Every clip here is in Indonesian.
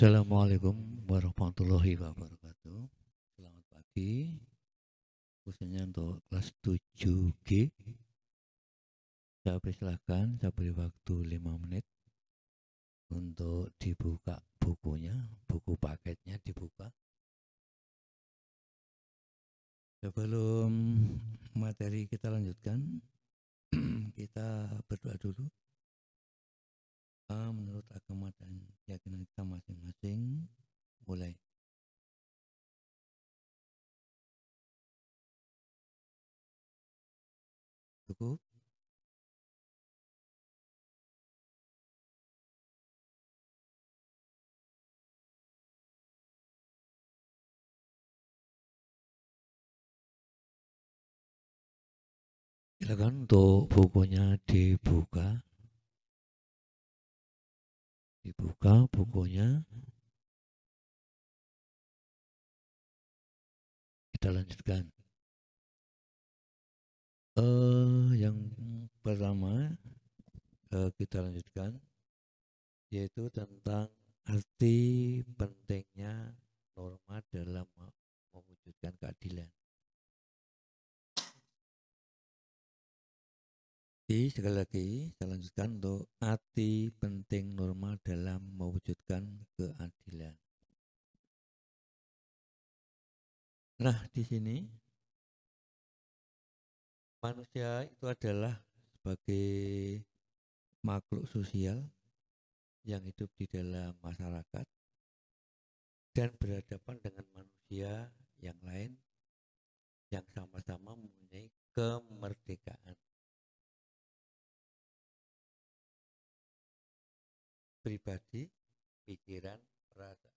Assalamualaikum warahmatullahi wabarakatuh. Selamat pagi. Khususnya untuk kelas 7G. Saya persilahkan, saya beri waktu 5 menit untuk dibuka bukunya, buku paketnya dibuka. Sebelum materi kita lanjutkan, kita berdoa dulu menurut agama dan keyakinan kita masing-masing mulai cukup? Silakan untuk bukunya dibuka dibuka bukunya. Kita lanjutkan. Uh, yang pertama uh, kita lanjutkan yaitu tentang arti pentingnya norma dalam Jadi sekali lagi saya lanjutkan untuk arti penting norma dalam mewujudkan keadilan. Nah di sini manusia itu adalah sebagai makhluk sosial yang hidup di dalam masyarakat dan berhadapan dengan manusia yang lain yang sama-sama mempunyai kemerdekaan. Pribadi, pikiran, perasaan.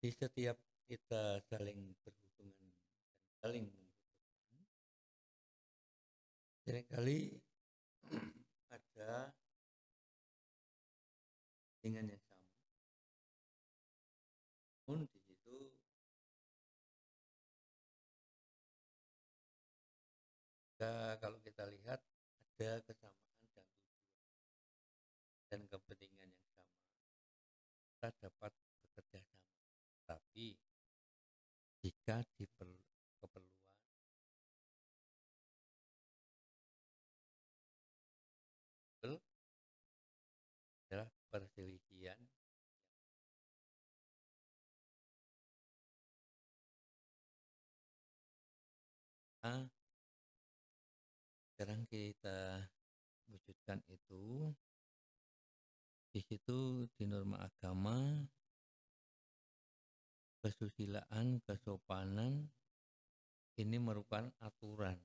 Di setiap kita saling berhubungan dan saling membutuhkan, sering kali ada dengan yang sama. Namun di situ kalau kita lihat ada kesamaan dan tujuan dan kepentingan yang sama. Kita dapat bekerja sama tapi jika diper, keperluan adalah perselisihan. A sekarang kita wujudkan itu di situ di norma agama kesusilaan kesopanan ini merupakan aturan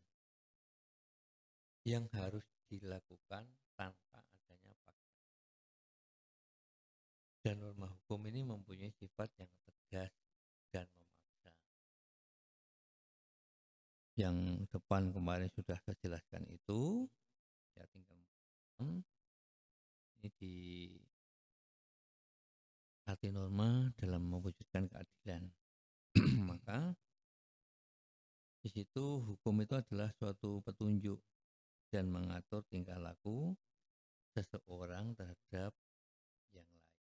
yang harus dilakukan tanpa adanya fakta. Dan norma hukum ini mempunyai sifat yang tegas dan yang depan kemarin sudah saya jelaskan itu ya tinggal ini di arti norma dalam mewujudkan keadilan maka di situ hukum itu adalah suatu petunjuk dan mengatur tingkah laku seseorang terhadap yang lain.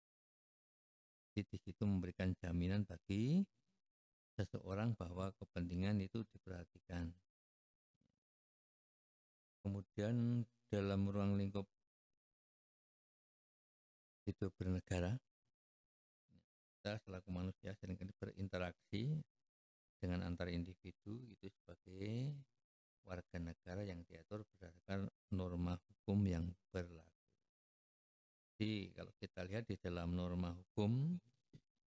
Jadi di situ memberikan jaminan bagi seseorang bahwa kepentingan itu diperhatikan. Kemudian dalam ruang lingkup hidup bernegara, kita selaku manusia sering kali berinteraksi dengan antar individu itu sebagai warga negara yang diatur berdasarkan norma hukum yang berlaku. Jadi kalau kita lihat di dalam norma hukum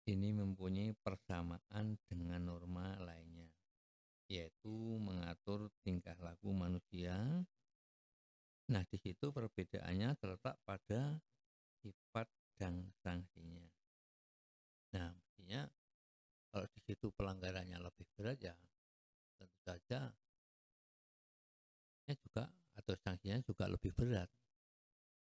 ini mempunyai persamaan dengan norma lainnya, yaitu mengatur tingkah laku manusia. Nah, di situ perbedaannya terletak pada sifat dan sanksinya. Nah, mestinya kalau di situ pelanggarannya lebih berat ya tentu saja juga atau sanksinya juga lebih berat.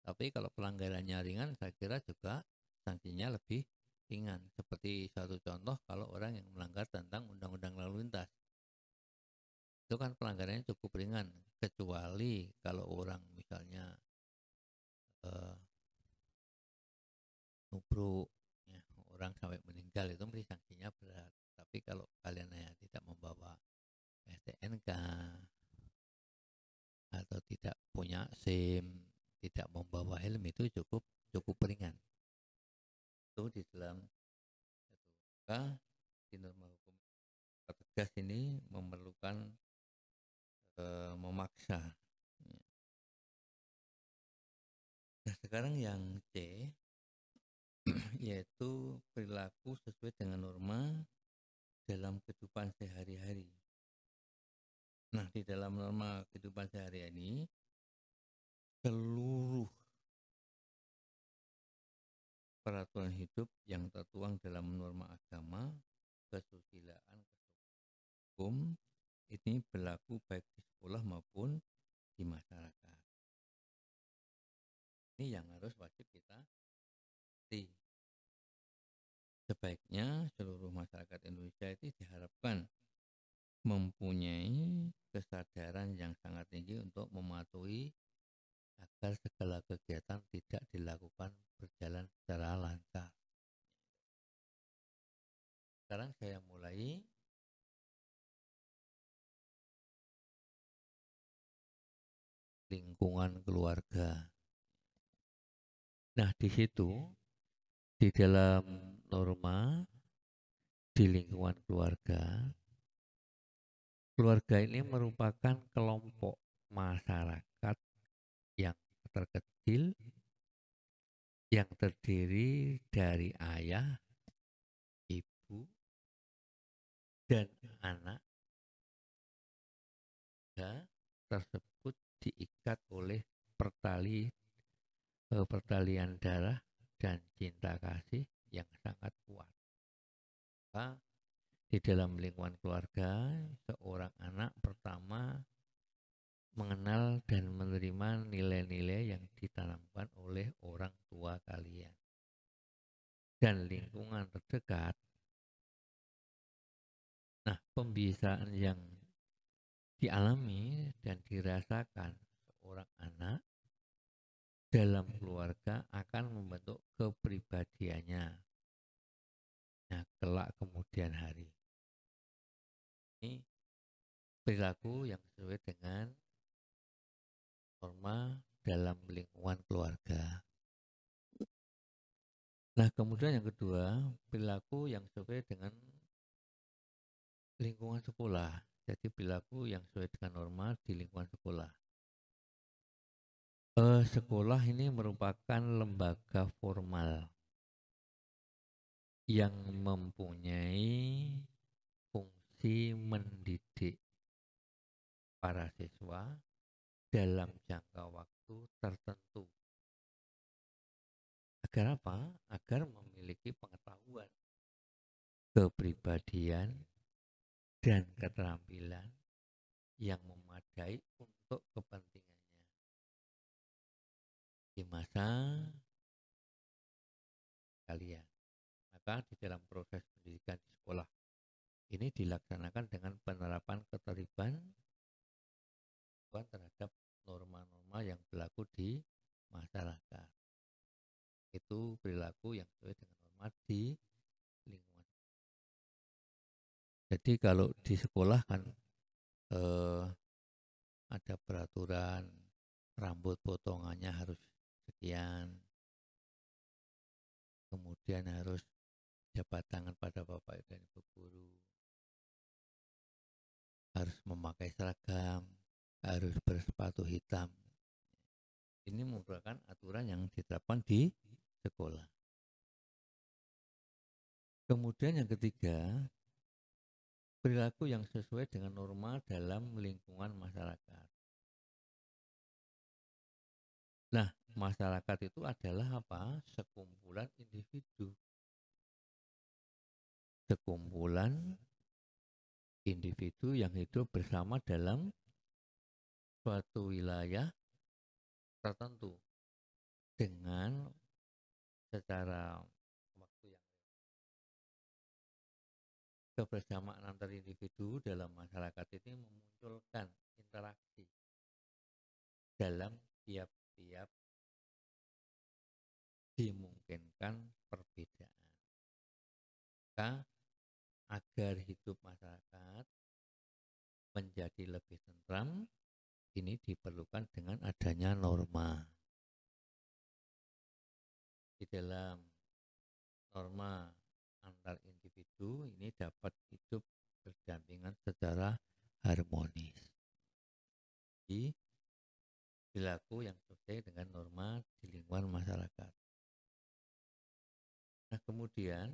Tapi kalau pelanggarannya ringan, saya kira juga sanksinya lebih ringan. Seperti satu contoh kalau orang yang melanggar tentang undang-undang lalu lintas. Itu kan pelanggarannya cukup ringan, kecuali kalau orang misalnya eh, ambruk ya, orang sampai meninggal itu mesti sanksinya berat tapi kalau kalian hanya tidak membawa STNK atau tidak punya SIM tidak membawa helm itu cukup cukup ringan itu di dalam maka di norma hukum tegas ini memerlukan e, memaksa nah sekarang yang C yaitu perilaku sesuai dengan norma dalam kehidupan sehari-hari. Nah, di dalam norma kehidupan sehari-hari ini, seluruh peraturan hidup yang tertuang dalam norma agama, kesusilaan, hukum, ini berlaku baik di sekolah maupun di masyarakat. Ini yang harus wajib kita pasti. Sebaiknya seluruh masyarakat Indonesia itu diharapkan mempunyai kesadaran yang sangat tinggi untuk mematuhi agar segala kegiatan tidak dilakukan berjalan secara lancar. Sekarang saya mulai lingkungan keluarga. Nah, di situ di dalam norma di lingkungan keluarga, keluarga ini merupakan kelompok masyarakat yang terkecil yang terdiri dari ayah, ibu, dan anak tersebut diikat oleh pertali eh, pertalian darah dan cinta kasih yang sangat kuat. Di dalam lingkungan keluarga, seorang anak pertama mengenal dan menerima nilai-nilai yang ditanamkan oleh orang tua kalian. Dan lingkungan terdekat. Nah, pembiasaan yang dialami dan dirasakan seorang anak dalam keluarga akan membentuk kepribadiannya. Nah, kelak kemudian hari. Ini perilaku yang sesuai dengan norma dalam lingkungan keluarga. Nah, kemudian yang kedua, perilaku yang sesuai dengan lingkungan sekolah. Jadi perilaku yang sesuai dengan norma di lingkungan sekolah. Uh, sekolah ini merupakan lembaga formal yang mempunyai fungsi mendidik para siswa dalam jangka waktu tertentu. Agar apa? Agar memiliki pengetahuan, kepribadian, dan keterampilan yang memadai untuk kepentingan di masa kalian. Maka di dalam proses pendidikan di sekolah ini dilaksanakan dengan penerapan keterlibatan terhadap norma-norma yang berlaku di masyarakat. Itu perilaku yang sesuai dengan norma di lingkungan. Jadi kalau di sekolah kan eh, ada peraturan rambut potongannya harus sekian kemudian harus jabat tangan pada bapak dan ibu guru harus memakai seragam harus bersepatu hitam ini merupakan aturan yang diterapkan di sekolah kemudian yang ketiga perilaku yang sesuai dengan norma dalam lingkungan masyarakat Nah, masyarakat itu adalah apa? Sekumpulan individu. Sekumpulan individu yang hidup bersama dalam suatu wilayah tertentu dengan secara waktu yang kebersamaan antar individu dalam masyarakat ini memunculkan interaksi dalam tiap setiap dimungkinkan Maka agar hidup masyarakat menjadi lebih tentram, ini diperlukan dengan adanya norma. Di dalam norma antar individu ini dapat hidup berdampingan secara harmonis. Jadi, perilaku yang sesuai dengan norma di lingkungan masyarakat. Nah, kemudian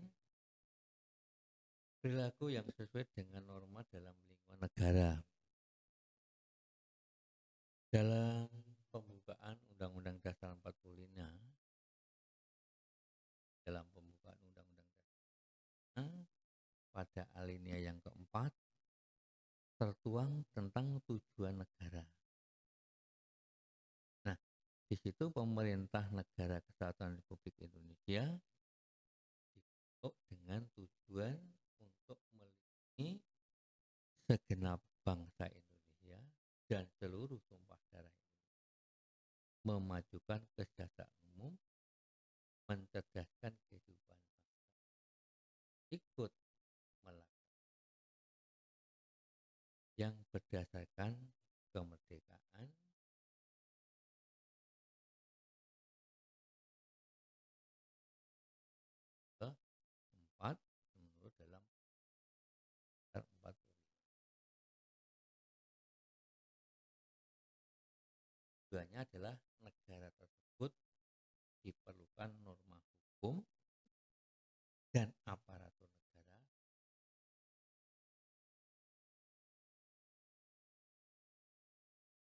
perilaku yang sesuai dengan norma dalam lingkungan negara. Dalam pembukaan Undang-Undang Dasar 45 dalam pembukaan Undang-Undang Dasar pada alinea yang keempat tertuang tentang tujuan negara. Nah, di situ pemerintah negara kesatuan Republik Indonesia dibentuk dengan tujuan untuk melindungi segenap bangsa Indonesia dan seluruh memajukan kesejahteraan umum, mencerdaskan kehidupan bangsa, ikut melakukan yang berdasarkan kemerdekaan keempat menurut dalam empat tujuannya adalah negara tersebut diperlukan norma hukum dan aparatur negara.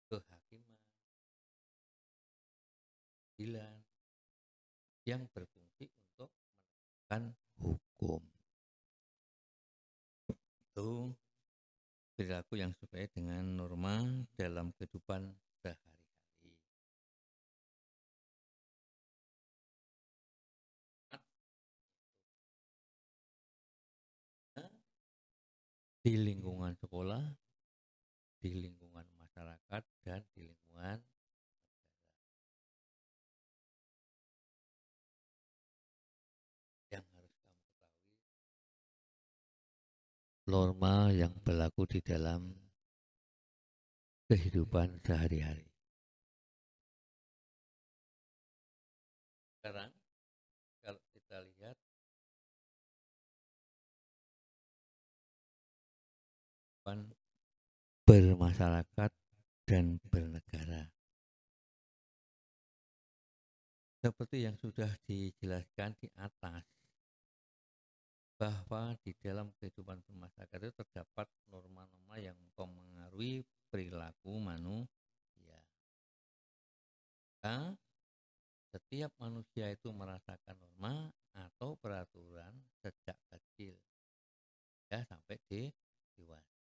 Kehakiman keadilan yang berfungsi untuk menegakkan hukum. Itu perilaku yang sesuai dengan norma dalam kehidupan Di lingkungan sekolah, di lingkungan masyarakat, dan di lingkungan yang harus kamu ketahui norma yang berlaku di dalam kehidupan sehari-hari. Sekarang bermasyarakat dan bernegara. Seperti yang sudah dijelaskan di atas, bahwa di dalam kehidupan bermasyarakat itu terdapat norma-norma yang mempengaruhi perilaku manusia. Setiap manusia itu merasakan norma atau peraturan sejak kecil ya sampai di dewasa.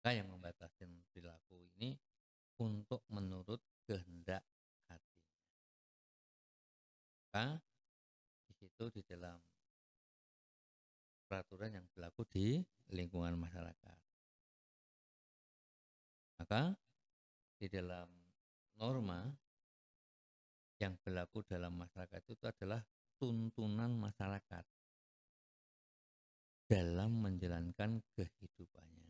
Yang membatasi perilaku ini untuk menurut kehendak hatinya. Maka di situ di dalam peraturan yang berlaku di lingkungan masyarakat. Maka di dalam norma yang berlaku dalam masyarakat itu adalah tuntunan masyarakat dalam menjalankan kehidupannya.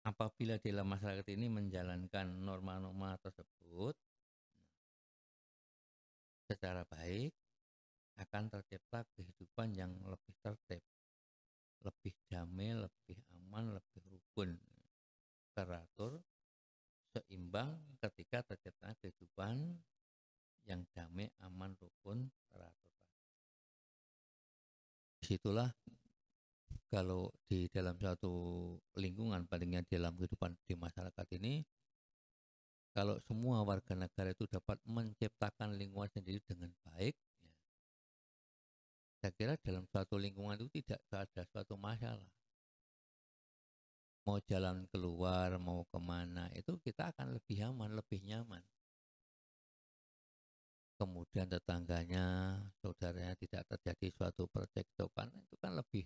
Apabila dalam masyarakat ini menjalankan norma-norma tersebut secara baik, akan tercipta kehidupan yang lebih tertib, lebih damai, lebih aman, lebih rukun, teratur, seimbang ketika tercipta kehidupan yang damai, aman, rukun, teratur. Di situlah kalau di dalam satu lingkungan palingnya dalam kehidupan di masyarakat ini kalau semua warga negara itu dapat menciptakan lingkungan sendiri dengan baik ya, saya kira dalam suatu lingkungan itu tidak ada suatu masalah. Mau jalan keluar mau ke mana itu kita akan lebih aman lebih nyaman. Kemudian tetangganya saudaranya tidak terjadi suatu percekcokan itu kan lebih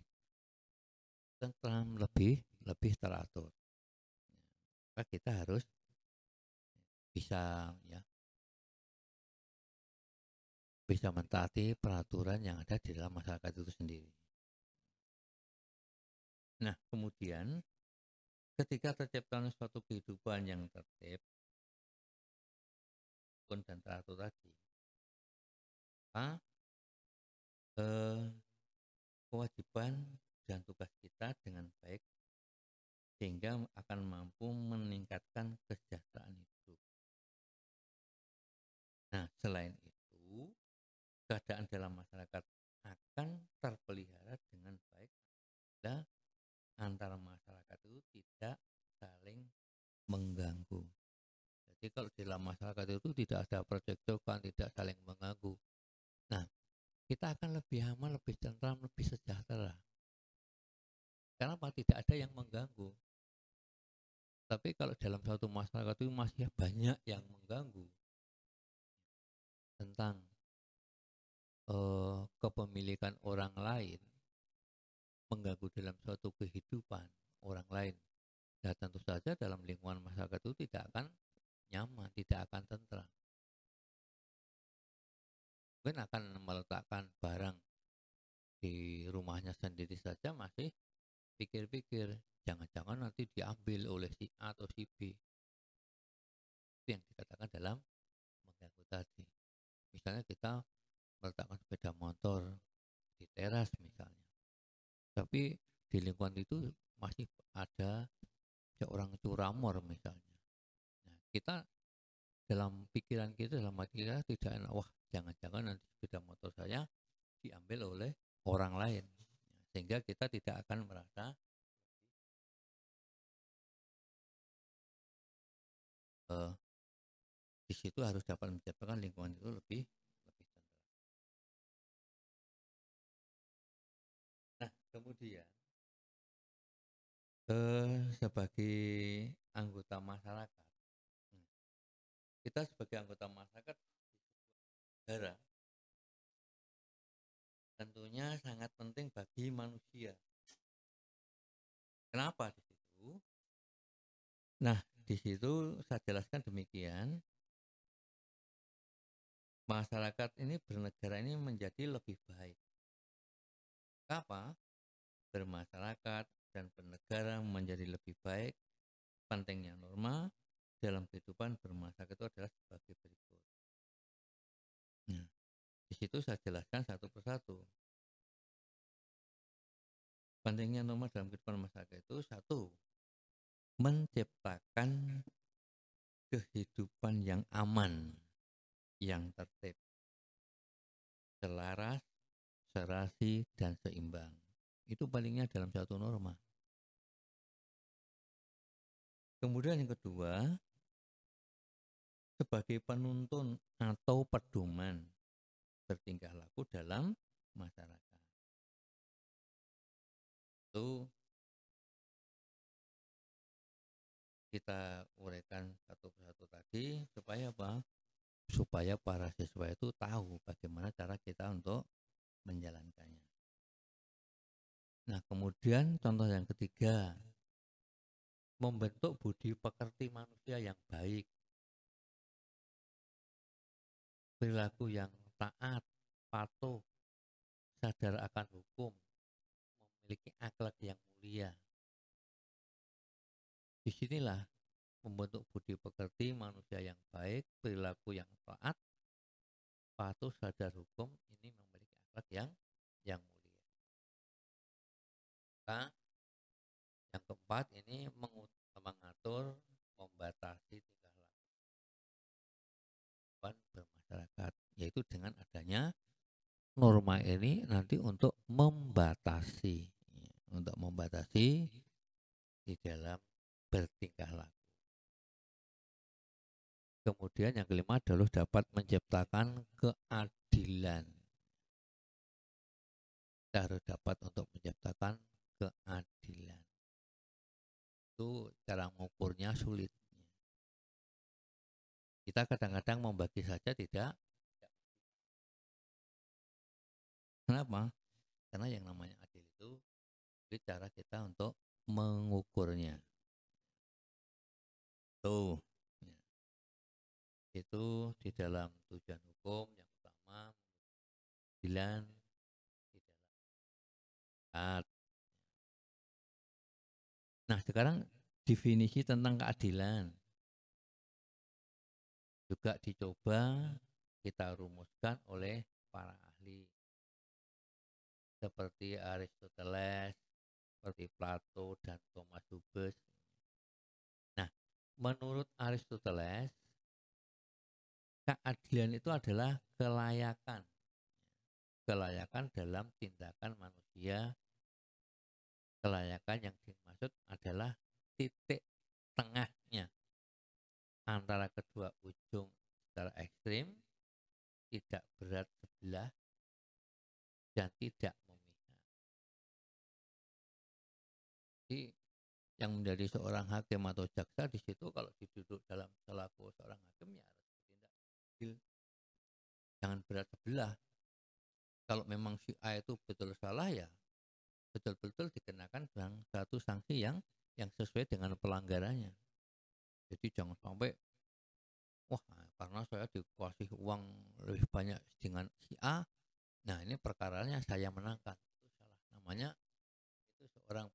tentram lebih lebih teratur maka kita harus bisa ya bisa mentaati peraturan yang ada di dalam masyarakat itu sendiri. Nah, kemudian ketika tercipta suatu kehidupan yang tertib dan teratur tadi, maka eh, kewajiban dan tugas kita dengan baik sehingga akan mampu meningkatkan kesejahteraan hidup. Nah, selain itu, keadaan dalam masyarakat akan terpelihara dengan baik bila antara masyarakat itu tidak saling mengganggu. Jadi kalau di dalam masyarakat itu tidak ada percekcokan, tidak saling mengganggu. Nah, kita akan lebih aman, lebih tentram, lebih sejahtera. Kenapa tidak ada yang mengganggu? Tapi kalau dalam satu masyarakat itu masih banyak yang mengganggu tentang uh, kepemilikan orang lain, mengganggu dalam suatu kehidupan orang lain. Ya tentu saja dalam lingkungan masyarakat itu tidak akan nyaman, tidak akan tentram. Mungkin akan meletakkan barang di rumahnya sendiri saja masih pikir-pikir jangan-jangan nanti diambil oleh si A atau si B. Itu yang dikatakan dalam mengganggu tadi. Misalnya kita meletakkan sepeda motor di teras misalnya tapi di lingkungan itu masih ada seorang curamor misalnya. Nah, kita dalam pikiran kita dalam hati kita tidak enak wah jangan-jangan nanti sepeda motor saya diambil oleh orang lain sehingga kita tidak akan merasa uh, di situ harus dapat menciptakan lingkungan itu lebih Kemudian eh, sebagai anggota masyarakat, hmm, kita sebagai anggota masyarakat negara tentunya sangat penting bagi manusia. Kenapa di situ? Nah, di situ saya jelaskan demikian. Masyarakat ini bernegara ini menjadi lebih baik. Apa? bermasyarakat dan bernegara menjadi lebih baik, pentingnya norma dalam kehidupan bermasyarakat itu adalah sebagai berikut. Di situ saya jelaskan satu persatu. Pentingnya norma dalam kehidupan masyarakat itu satu, menciptakan kehidupan yang aman, yang tertib, selaras, serasi, dan seimbang itu palingnya dalam satu norma. Kemudian yang kedua, sebagai penuntun atau pedoman bertingkah laku dalam masyarakat. Itu kita uraikan satu persatu tadi supaya apa? Supaya para siswa itu tahu bagaimana cara kita untuk menjalankannya. Nah, kemudian contoh yang ketiga, membentuk budi pekerti manusia yang baik. Perilaku yang taat, patuh, sadar akan hukum, memiliki akhlak yang mulia. Di sinilah membentuk budi pekerti manusia yang baik, perilaku yang taat, patuh, sadar hukum, ini memiliki akhlak yang yang mulia. Maka yang keempat ini mengatur membatasi tingkah laku. Bermasyarakat yaitu dengan adanya norma ini nanti untuk membatasi untuk membatasi di dalam bertingkah laku. Kemudian yang kelima adalah dapat menciptakan keadilan. Kita harus dapat untuk menciptakan keadilan. Itu cara mengukurnya sulit. Kita kadang-kadang membagi saja tidak. Kenapa? Karena yang namanya adil itu cara kita untuk mengukurnya. Tuh. Ya. Itu di dalam tujuan hukum yang pertama keadilan di dalam masyarakat. Nah, sekarang definisi tentang keadilan juga dicoba kita rumuskan oleh para seperti Aristoteles, seperti Plato dan Thomas Hobbes. Nah, menurut Aristoteles, keadilan itu adalah kelayakan. Kelayakan dalam tindakan manusia. Kelayakan yang dimaksud adalah titik tengahnya antara kedua ujung secara ekstrim, tidak berat sebelah, dan tidak Jadi yang menjadi seorang hakim atau jaksa di situ kalau diduduk dalam selaku seorang hakim ya harus. Jangan berat sebelah. Kalau memang si A itu betul salah ya betul-betul dikenakan satu sanksi yang yang sesuai dengan pelanggarannya. Jadi jangan sampai wah karena saya dikasih uang lebih banyak dengan si A, nah ini perkaranya saya menangkan. Itu salah. Namanya itu seorang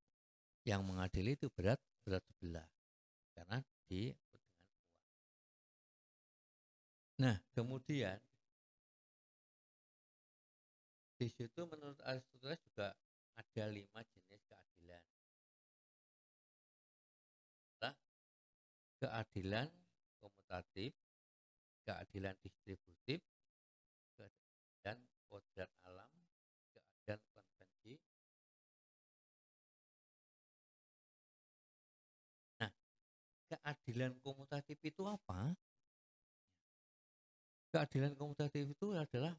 yang mengadili itu berat berat sebelah karena di. Nah kemudian di situ menurut Aristoteles juga ada lima jenis keadilan. keadilan komutatif, keadilan distributif, keadilan kodrat keadilan komutatif itu apa? Keadilan komutatif itu adalah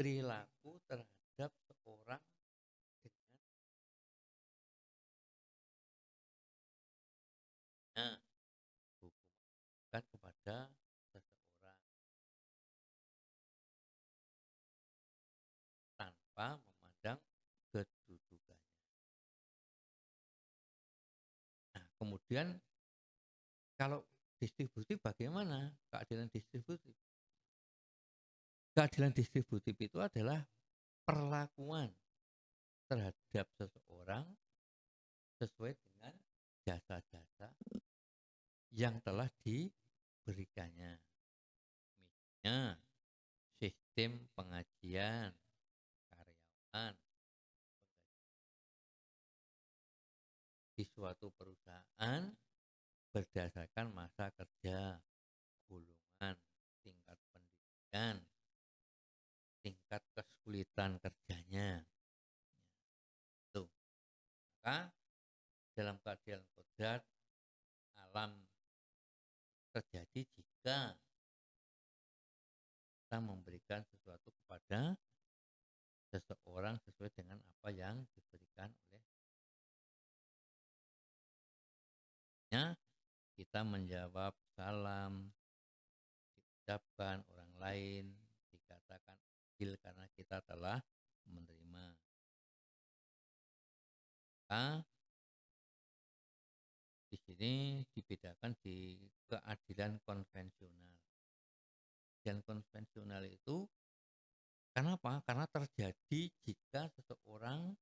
perilaku terhadap seorang dengan nah, kepada seseorang tanpa memandang kedudukannya. Nah, kemudian kalau distributif bagaimana keadilan distributif? Keadilan distributif itu adalah perlakuan terhadap seseorang sesuai dengan jasa-jasa yang telah di berikannya. Misalnya, sistem pengajian karyawan di suatu perusahaan berdasarkan masa kerja, golongan, tingkat pendidikan, tingkat kesulitan kerjanya. Itu. Maka dalam keadilan kodrat alam terjadi jika kita memberikan sesuatu kepada seseorang sesuai dengan apa yang diberikan oleh kita menjawab salam diucapkan orang lain dikatakan adil karena kita telah menerima maka di sini dibedakan di keadilan konvensional. Keadilan konvensional itu kenapa? Karena terjadi jika seseorang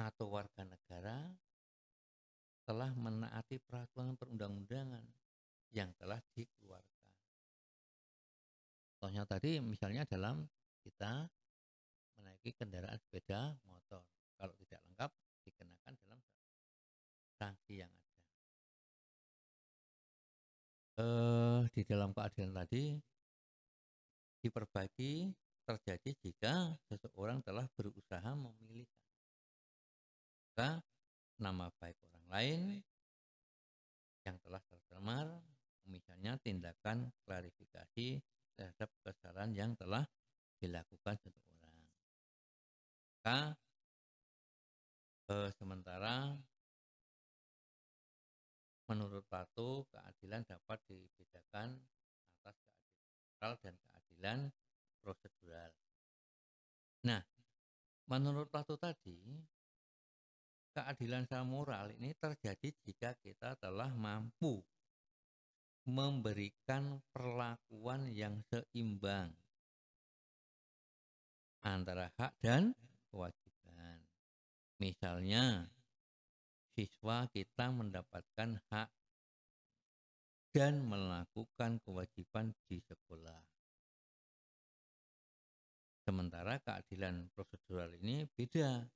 atau warga negara telah menaati peraturan perundang-undangan yang telah dikeluarkan. Contohnya tadi misalnya dalam kita menaiki kendaraan sepeda motor. Kalau tidak lengkap dikenakan dalam sanksi yang ada. Eh, di dalam keadilan tadi diperbagi terjadi jika seseorang telah berusaha memilih nama baik orang lain yang telah tercemar misalnya tindakan klarifikasi terhadap kesalahan yang telah dilakukan seseorang maka eh, sementara Menurut Plato, keadilan dapat dibedakan atas keadilan dan keadilan prosedural. Nah, menurut Plato tadi, keadilan secara moral ini terjadi jika kita telah mampu memberikan perlakuan yang seimbang antara hak dan kewajiban. Misalnya, siswa kita mendapatkan hak dan melakukan kewajiban di sekolah. Sementara keadilan prosedural ini beda.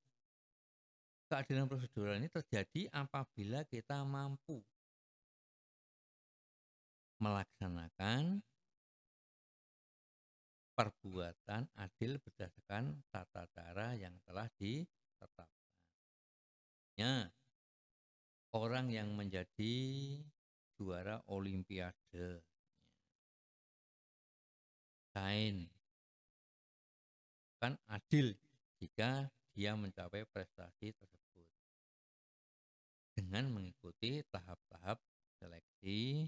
Keadilan prosedural ini terjadi apabila kita mampu melaksanakan perbuatan adil berdasarkan tata cara yang telah ditetapkan. Ya, orang yang menjadi juara olimpiade. Sains kan adil jika dia mencapai prestasi tersebut dengan mengikuti tahap-tahap seleksi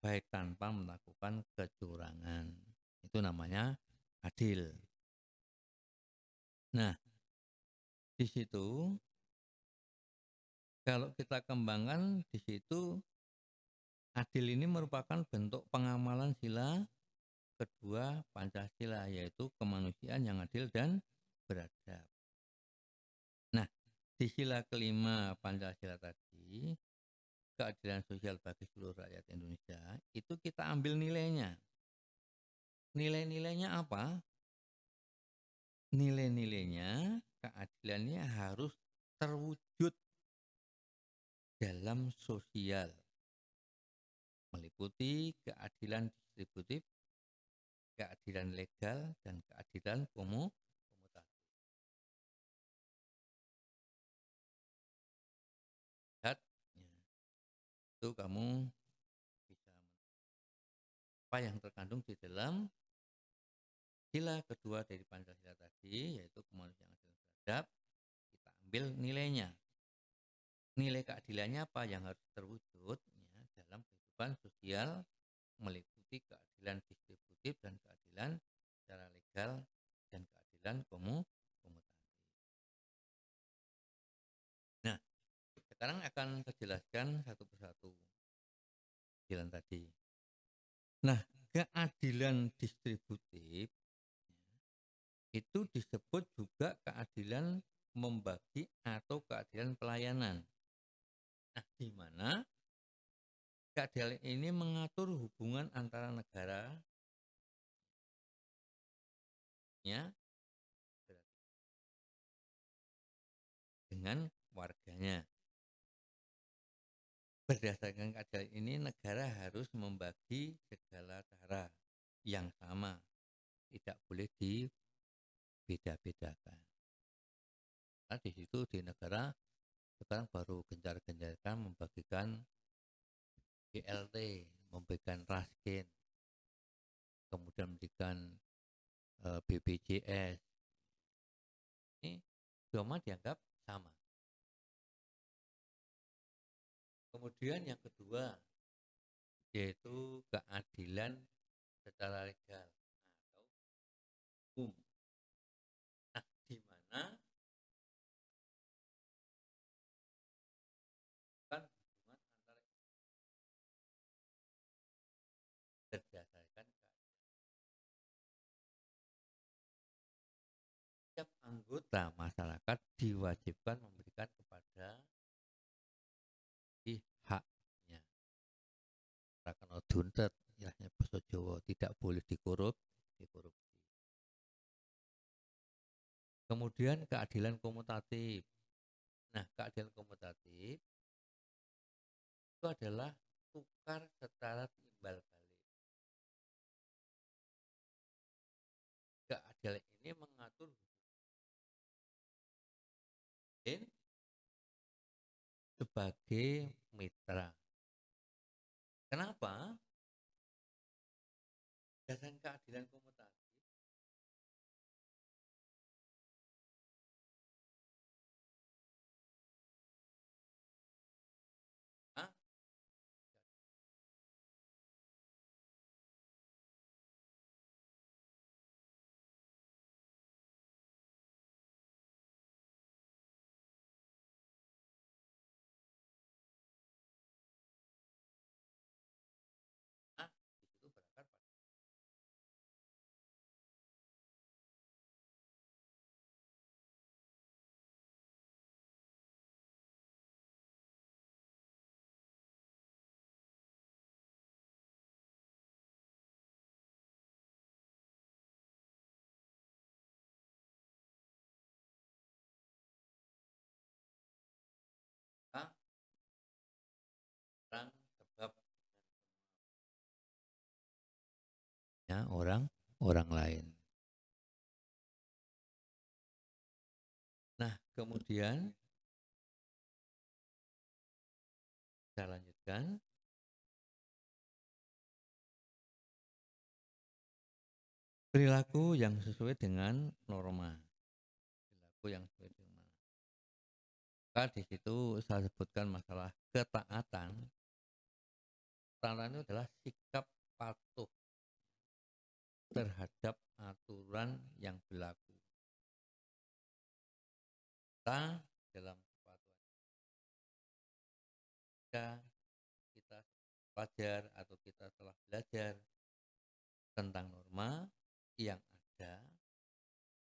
baik tanpa melakukan kecurangan. Itu namanya adil. Nah, di situ kalau kita kembangkan di situ adil ini merupakan bentuk pengamalan sila kedua Pancasila yaitu kemanusiaan yang adil dan beradab. Di sila kelima Pancasila tadi keadilan sosial bagi seluruh rakyat Indonesia itu kita ambil nilainya. Nilai-nilainya apa? Nilai-nilainya keadilannya harus terwujud dalam sosial meliputi keadilan distributif, keadilan legal, dan keadilan komutatif. Itu kamu bisa apa yang terkandung di dalam sila kedua dari Pancasila tadi yaitu kemanusiaan adil beradab kita ambil nilainya. Nilai keadilannya apa yang harus terwujud ya, dalam kehidupan sosial meliputi keadilan distributif dan keadilan secara legal dan keadilan komu sekarang akan saya jelaskan satu persatu keadilan tadi. Nah, keadilan distributif itu disebut juga keadilan membagi atau keadilan pelayanan. Nah, di mana keadilan ini mengatur hubungan antara negara ya dengan warganya. Berdasarkan keadilan ini negara harus membagi segala cara yang sama. Tidak boleh dibeda-bedakan. Nah, di situ di negara sekarang baru gencar-gencarkan membagikan GLT, memberikan raskin, kemudian memberikan eh, BPJS. Ini semua dianggap sama. Kemudian yang kedua yaitu keadilan secara legal atau hukum. Nah, di mana kan hubungan antara berdasarkan setiap anggota masyarakat diwajibkan memberikan kepada duntet ilahnya bahasa Jawa tidak boleh dikorup dikorupsi. Kemudian keadilan komutatif. Nah keadilan komutatif itu adalah tukar secara timbal balik. Keadilan ini mengatur sebagai mitra Kenapa? Dasar keadilan orang orang lain. Nah, kemudian saya lanjutkan. Perilaku yang sesuai dengan norma. Perilaku yang sesuai dengan norma. Maka di situ saya sebutkan masalah ketaatan. Ketaatan itu adalah sikap patuh terhadap aturan yang berlaku. Kita dalam kepatuhan jika kita pelajar atau kita telah belajar tentang norma yang ada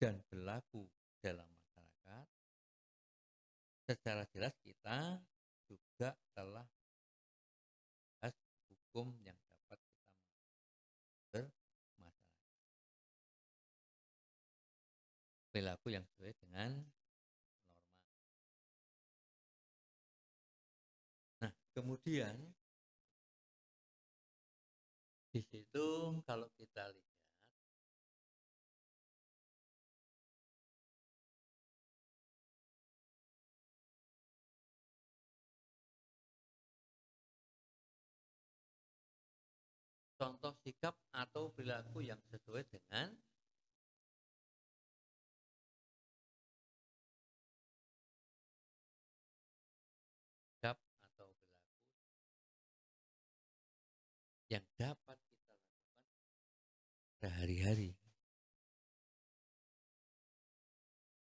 dan berlaku dalam masyarakat, secara jelas kita juga telah hukum yang Perilaku yang sesuai dengan norma. Nah, kemudian di situ kalau kita lihat contoh sikap atau perilaku yang sesuai dengan sehari-hari.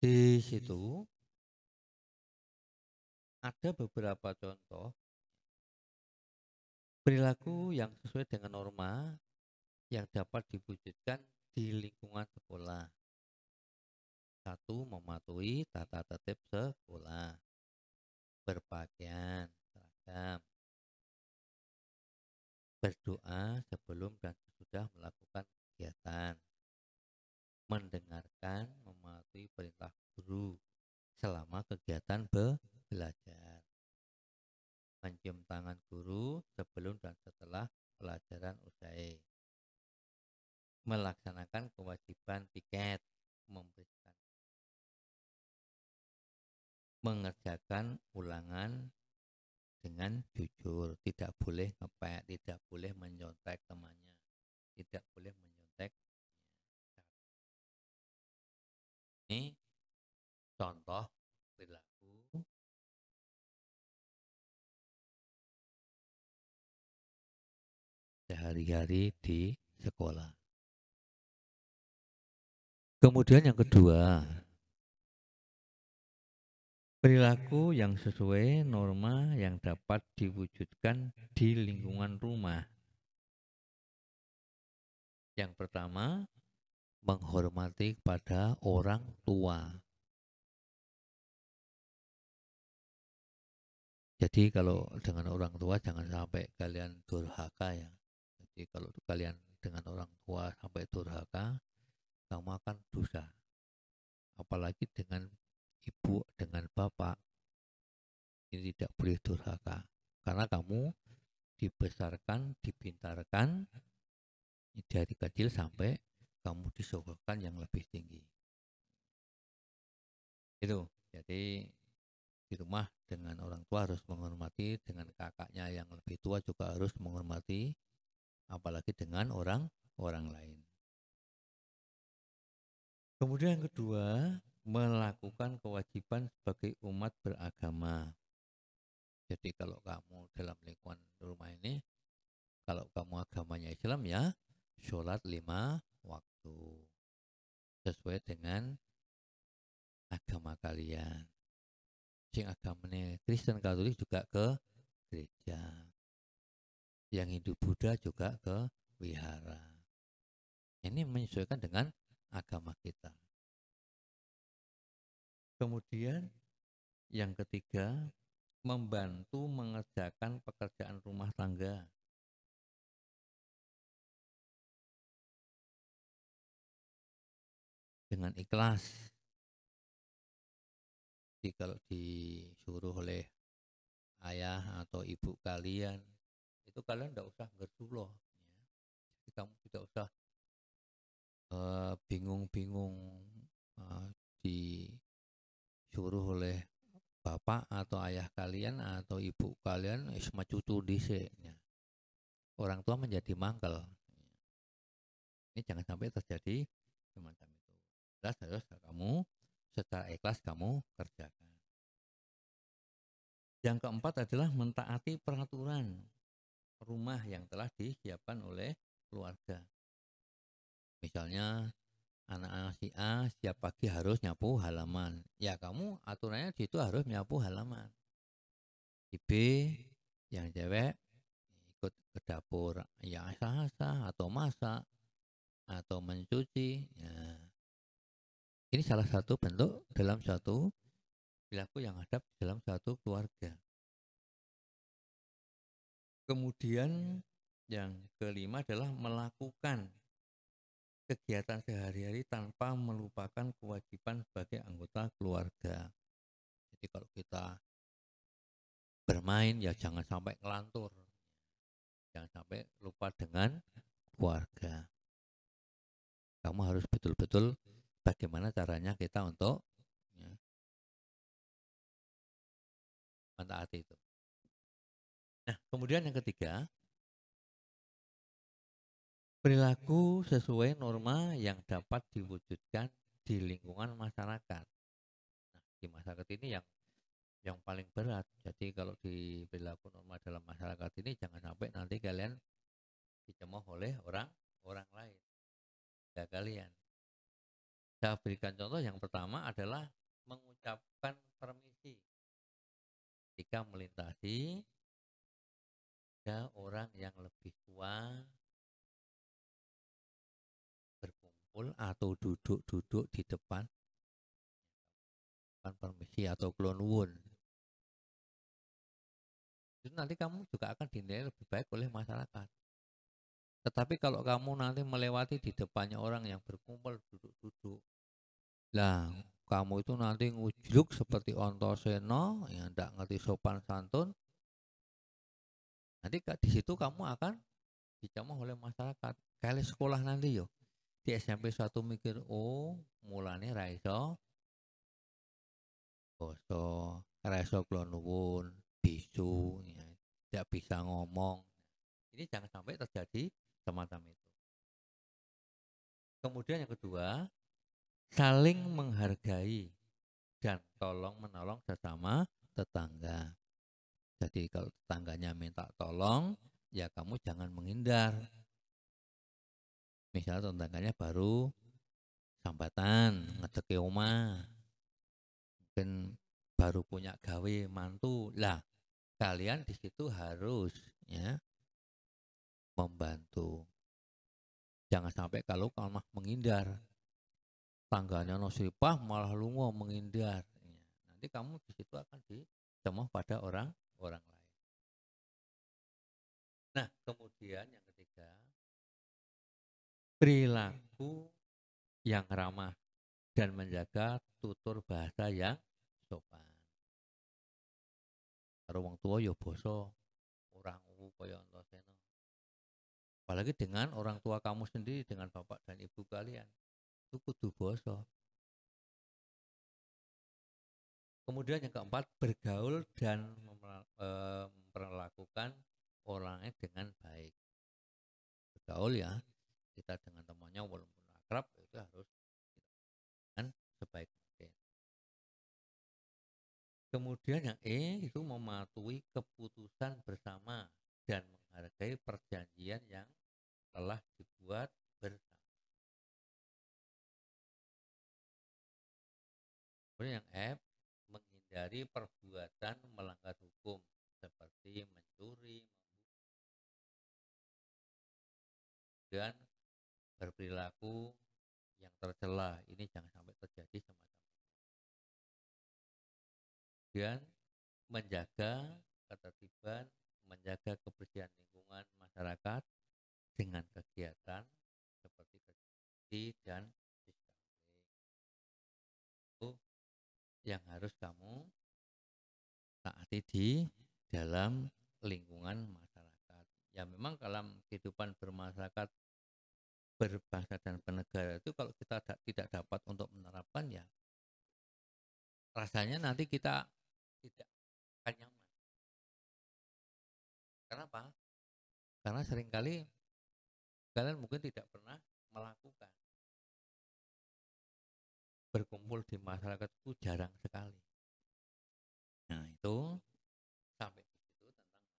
Di situ ada beberapa contoh Perilaku yang sesuai dengan norma yang dapat diwujudkan di lingkungan sekolah. Satu, mematuhi tata tertib sekolah. Berpakaian seragam. Berdoa sebelum dan sesudah melakukan kegiatan. Mendengarkan, mematuhi perintah guru selama kegiatan belajar mencium tangan guru sebelum dan setelah pelajaran usai. Melaksanakan kewajiban piket, memberikan mengerjakan ulangan dengan jujur, tidak boleh ngepek, tidak boleh menyontek temannya, tidak boleh menyontek. Ini contoh perilaku sehari-hari di sekolah. Kemudian yang kedua, perilaku yang sesuai norma yang dapat diwujudkan di lingkungan rumah. Yang pertama, menghormati kepada orang tua. Jadi kalau dengan orang tua jangan sampai kalian durhaka ya. Jadi kalau kalian dengan orang tua sampai durhaka, kamu akan dosa. Apalagi dengan ibu, dengan bapak, ini tidak boleh durhaka. Karena kamu dibesarkan, dipintarkan dari kecil sampai kamu disogokkan yang lebih tinggi. Itu. Jadi di rumah dengan orang tua harus menghormati, dengan kakaknya yang lebih tua juga harus menghormati, apalagi dengan orang orang lain. Kemudian yang kedua, melakukan kewajiban sebagai umat beragama. Jadi kalau kamu dalam lingkungan rumah ini, kalau kamu agamanya Islam ya, sholat lima waktu. Sesuai dengan agama kalian. Sing agamanya Kristen Katolik juga ke gereja yang Hindu Buddha juga ke wihara. Ini menyesuaikan dengan agama kita. Kemudian yang ketiga, membantu mengerjakan pekerjaan rumah tangga. Dengan ikhlas. Jadi kalau disuruh oleh ayah atau ibu kalian itu kalian tidak usah bersuloh ya. Jadi kamu tidak usah bingung-bingung uh, disuruh oleh bapak atau ayah kalian atau ibu kalian sama cucu dhisik ya. orang tua menjadi mangkel ini jangan sampai terjadi semacam itu jelas harus kamu secara ikhlas kamu kerjakan yang keempat adalah mentaati peraturan rumah yang telah disiapkan oleh keluarga misalnya anak-anak si A setiap pagi harus nyapu halaman. Ya kamu aturannya di situ harus nyapu halaman. Si B yang cewek ikut ke dapur ya asah-asah atau masak atau mencuci. Ya. Ini salah satu bentuk dalam satu perilaku yang ada dalam satu keluarga. Kemudian yang kelima adalah melakukan kegiatan sehari-hari tanpa melupakan kewajiban sebagai anggota keluarga. Jadi kalau kita bermain ya jangan sampai ngelantur. Jangan sampai lupa dengan keluarga. Kamu harus betul-betul bagaimana caranya kita untuk ya, mentaati itu. Nah, kemudian yang ketiga, perilaku sesuai norma yang dapat diwujudkan di lingkungan masyarakat. Nah, di masyarakat ini yang yang paling berat. Jadi kalau di perilaku norma dalam masyarakat ini jangan sampai nanti kalian dicemooh oleh orang orang lain. Ya kalian. Saya berikan contoh yang pertama adalah mengucapkan permisi. Ketika melintasi ada orang yang lebih tua berkumpul atau duduk-duduk di depan. Depan permisi atau clone woon itu nanti kamu juga akan dinilai lebih baik oleh masyarakat. Tetapi kalau kamu nanti melewati di depannya orang yang berkumpul duduk-duduk lah kamu itu nanti ngujluk seperti ontoseno yang tidak ngerti sopan santun. Nanti di situ kamu akan dicamah oleh masyarakat. Kali sekolah nanti yo. Di SMP satu mikir oh mulane raiso boso raiso klonwun bisu ya, tidak bisa ngomong. Ini jangan sampai terjadi semacam itu. Kemudian yang kedua saling menghargai dan tolong menolong sesama tetangga. Jadi kalau tetangganya minta tolong ya kamu jangan menghindar. Misalnya tetangganya baru sambatan ngeceki oma mungkin baru punya gawe mantu. Lah kalian di situ harus ya membantu. Jangan sampai kalau kamu menghindar tangganya nosipah malah lungo menghindar ya, nanti kamu di situ akan dicemooh pada orang orang lain nah kemudian yang ketiga perilaku yang ramah dan menjaga tutur bahasa yang sopan. Wong tua ya boso, orang uwu kaya. Apalagi dengan orang tua kamu sendiri dengan bapak dan ibu kalian. Itu kudu boso. Kemudian yang keempat, bergaul dan eh, memperlakukan orangnya dengan baik. Bergaul ya, kita dengan temannya walaupun akrab itu harus dengan sebaik mungkin. Kemudian yang E itu mematuhi keputusan bersama dan menghargai perjanjian yang telah dibuat bersama. Kemudian yang F menghindari perbuatan melanggar hukum seperti mencuri, dan berperilaku yang tercela ini jangan sampai terjadi semacam itu. Dan menjaga ketertiban, menjaga kebersihan lingkungan masyarakat dengan kegiatan seperti dan yang harus kamu taati di dalam lingkungan masyarakat. Ya memang dalam kehidupan bermasyarakat berbangsa dan bernegara itu kalau kita da- tidak dapat untuk menerapkan ya rasanya nanti kita tidak akan nyaman. Kenapa? Karena sering kali kalian mungkin tidak pernah melakukan berkumpul di masyarakat itu jarang sekali. Nah itu sampai di situ tentang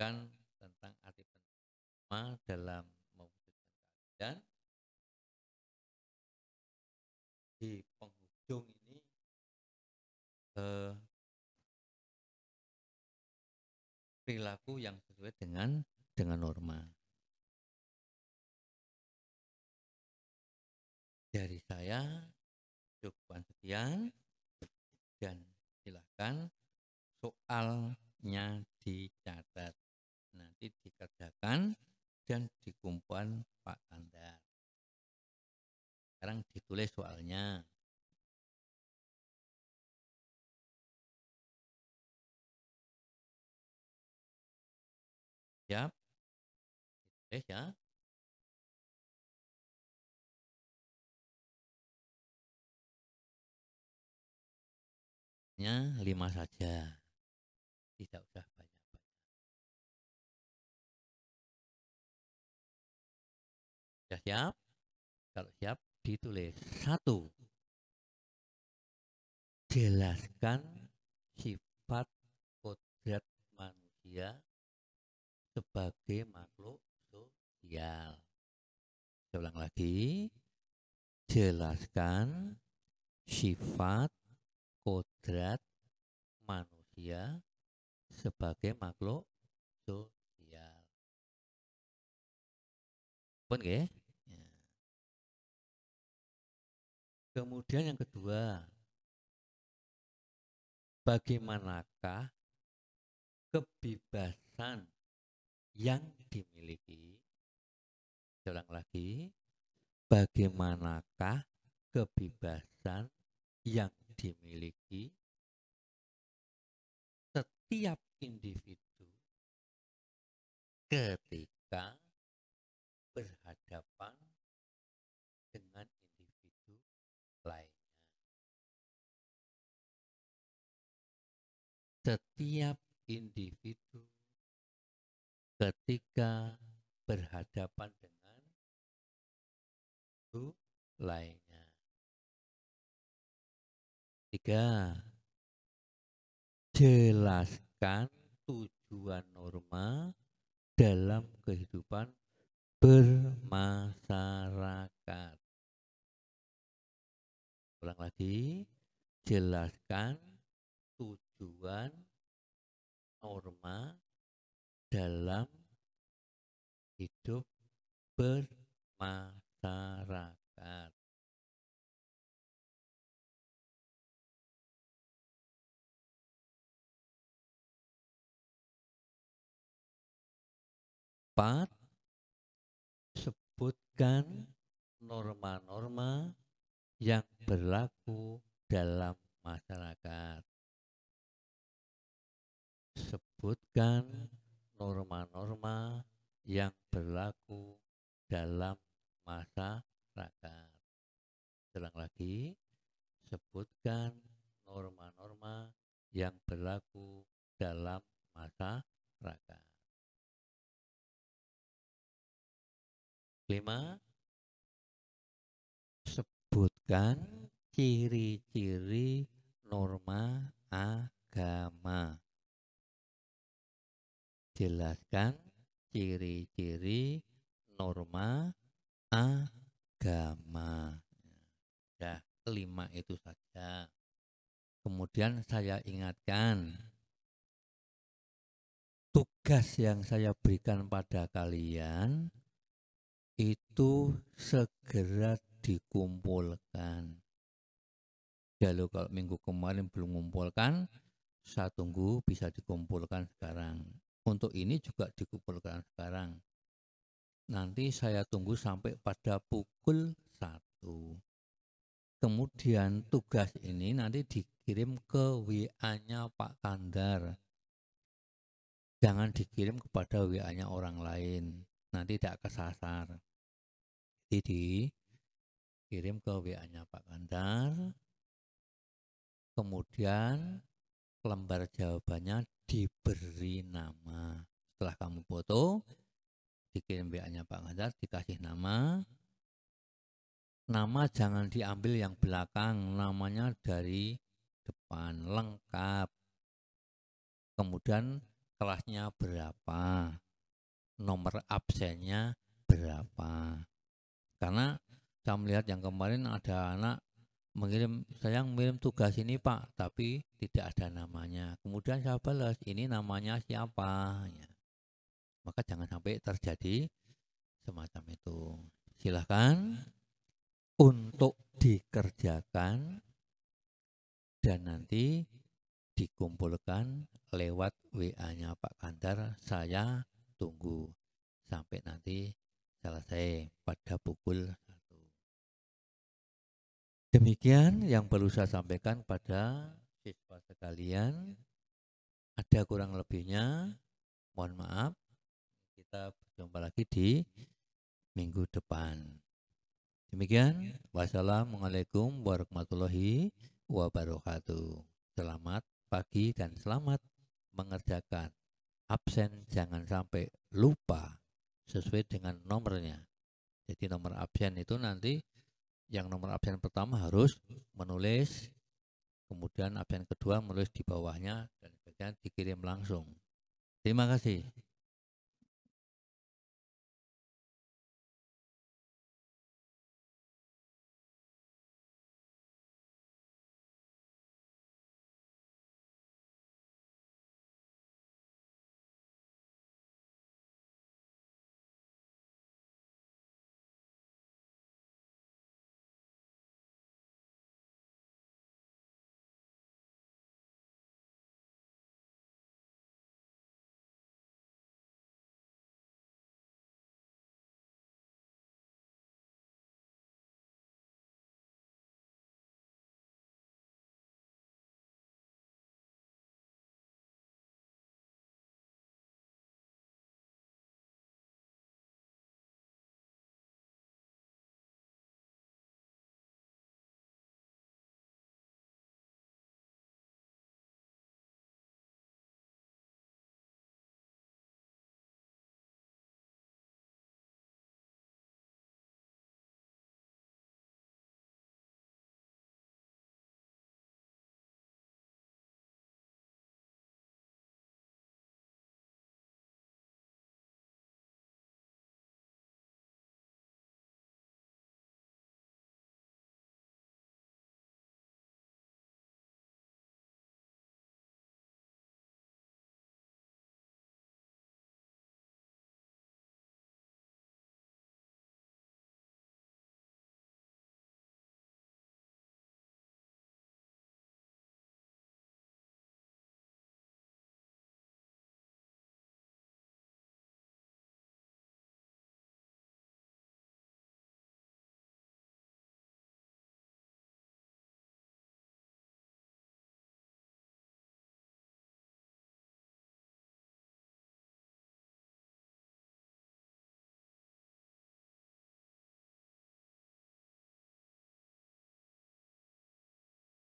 kan tentang arti penting dalam mewujudkan di penghujung ini eh, perilaku yang sesuai dengan dengan norma. Dari saya cukupan sekian dan silakan soalnya dicatat nanti dikerjakan dan dikumpulan Pak Kandar. Sekarang ditulis soalnya. Siap? Ditulis ya. Nya lima saja. Tidak usah banyak-banyak. Sudah siap? Kalau siap ditulis. Satu. Jelaskan sifat kodrat manusia sebagai makhluk sosial. Saya lagi. Jelaskan sifat kodrat manusia sebagai makhluk sosial. Pun? Ya. Kemudian yang kedua, bagaimanakah kebebasan yang dimiliki? Ulang lagi, bagaimanakah kebebasan yang dimiliki setiap individu ketika berhadapan dengan individu lainnya. Setiap individu ketika berhadapan dengan individu lainnya. Tiga, jelaskan tujuan norma dalam kehidupan bermasyarakat. Ulang lagi, jelaskan tujuan norma dalam hidup bermasyarakat. Empat, sebutkan norma-norma yang berlaku dalam masyarakat. Sebutkan norma-norma yang berlaku dalam masyarakat. Ulang lagi, sebutkan norma-norma yang berlaku dalam masyarakat. Lima, sebutkan ciri-ciri norma agama. Jelaskan ciri-ciri norma agama. Ya, kelima itu saja. Kemudian saya ingatkan tugas yang saya berikan pada kalian itu segera dikumpulkan. Kalau kalau minggu kemarin belum mengumpulkan, saya tunggu bisa dikumpulkan sekarang. Untuk ini juga dikumpulkan sekarang. Nanti saya tunggu sampai pada pukul satu. Kemudian tugas ini nanti dikirim ke WA-nya Pak Kandar. jangan dikirim kepada WA-nya orang lain. Nanti tidak kesasar. Jadi dikirim ke WA-nya Pak Kandar. Kemudian lembar jawabannya diberi nama. Setelah kamu foto, dikirim WA-nya Pak Kandar, dikasih nama, nama jangan diambil yang belakang, namanya dari depan lengkap. Kemudian kelasnya berapa, nomor absennya berapa. Karena saya melihat yang kemarin ada anak mengirim saya mengirim tugas ini Pak, tapi tidak ada namanya. Kemudian saya balas, ini namanya siapa? Ya. Maka jangan sampai terjadi semacam itu. Silahkan untuk dikerjakan dan nanti dikumpulkan lewat WA-nya Pak Kandar. Saya tunggu sampai nanti selesai pada pukul satu. Demikian yang perlu saya sampaikan pada siswa sekalian. Ada kurang lebihnya, mohon maaf. Kita berjumpa lagi di minggu depan. Demikian, wassalamualaikum warahmatullahi wabarakatuh. Selamat pagi dan selamat mengerjakan. Absen jangan sampai lupa sesuai dengan nomornya. Jadi nomor absen itu nanti yang nomor absen pertama harus menulis, kemudian absen kedua menulis di bawahnya dan kemudian dikirim langsung. Terima kasih.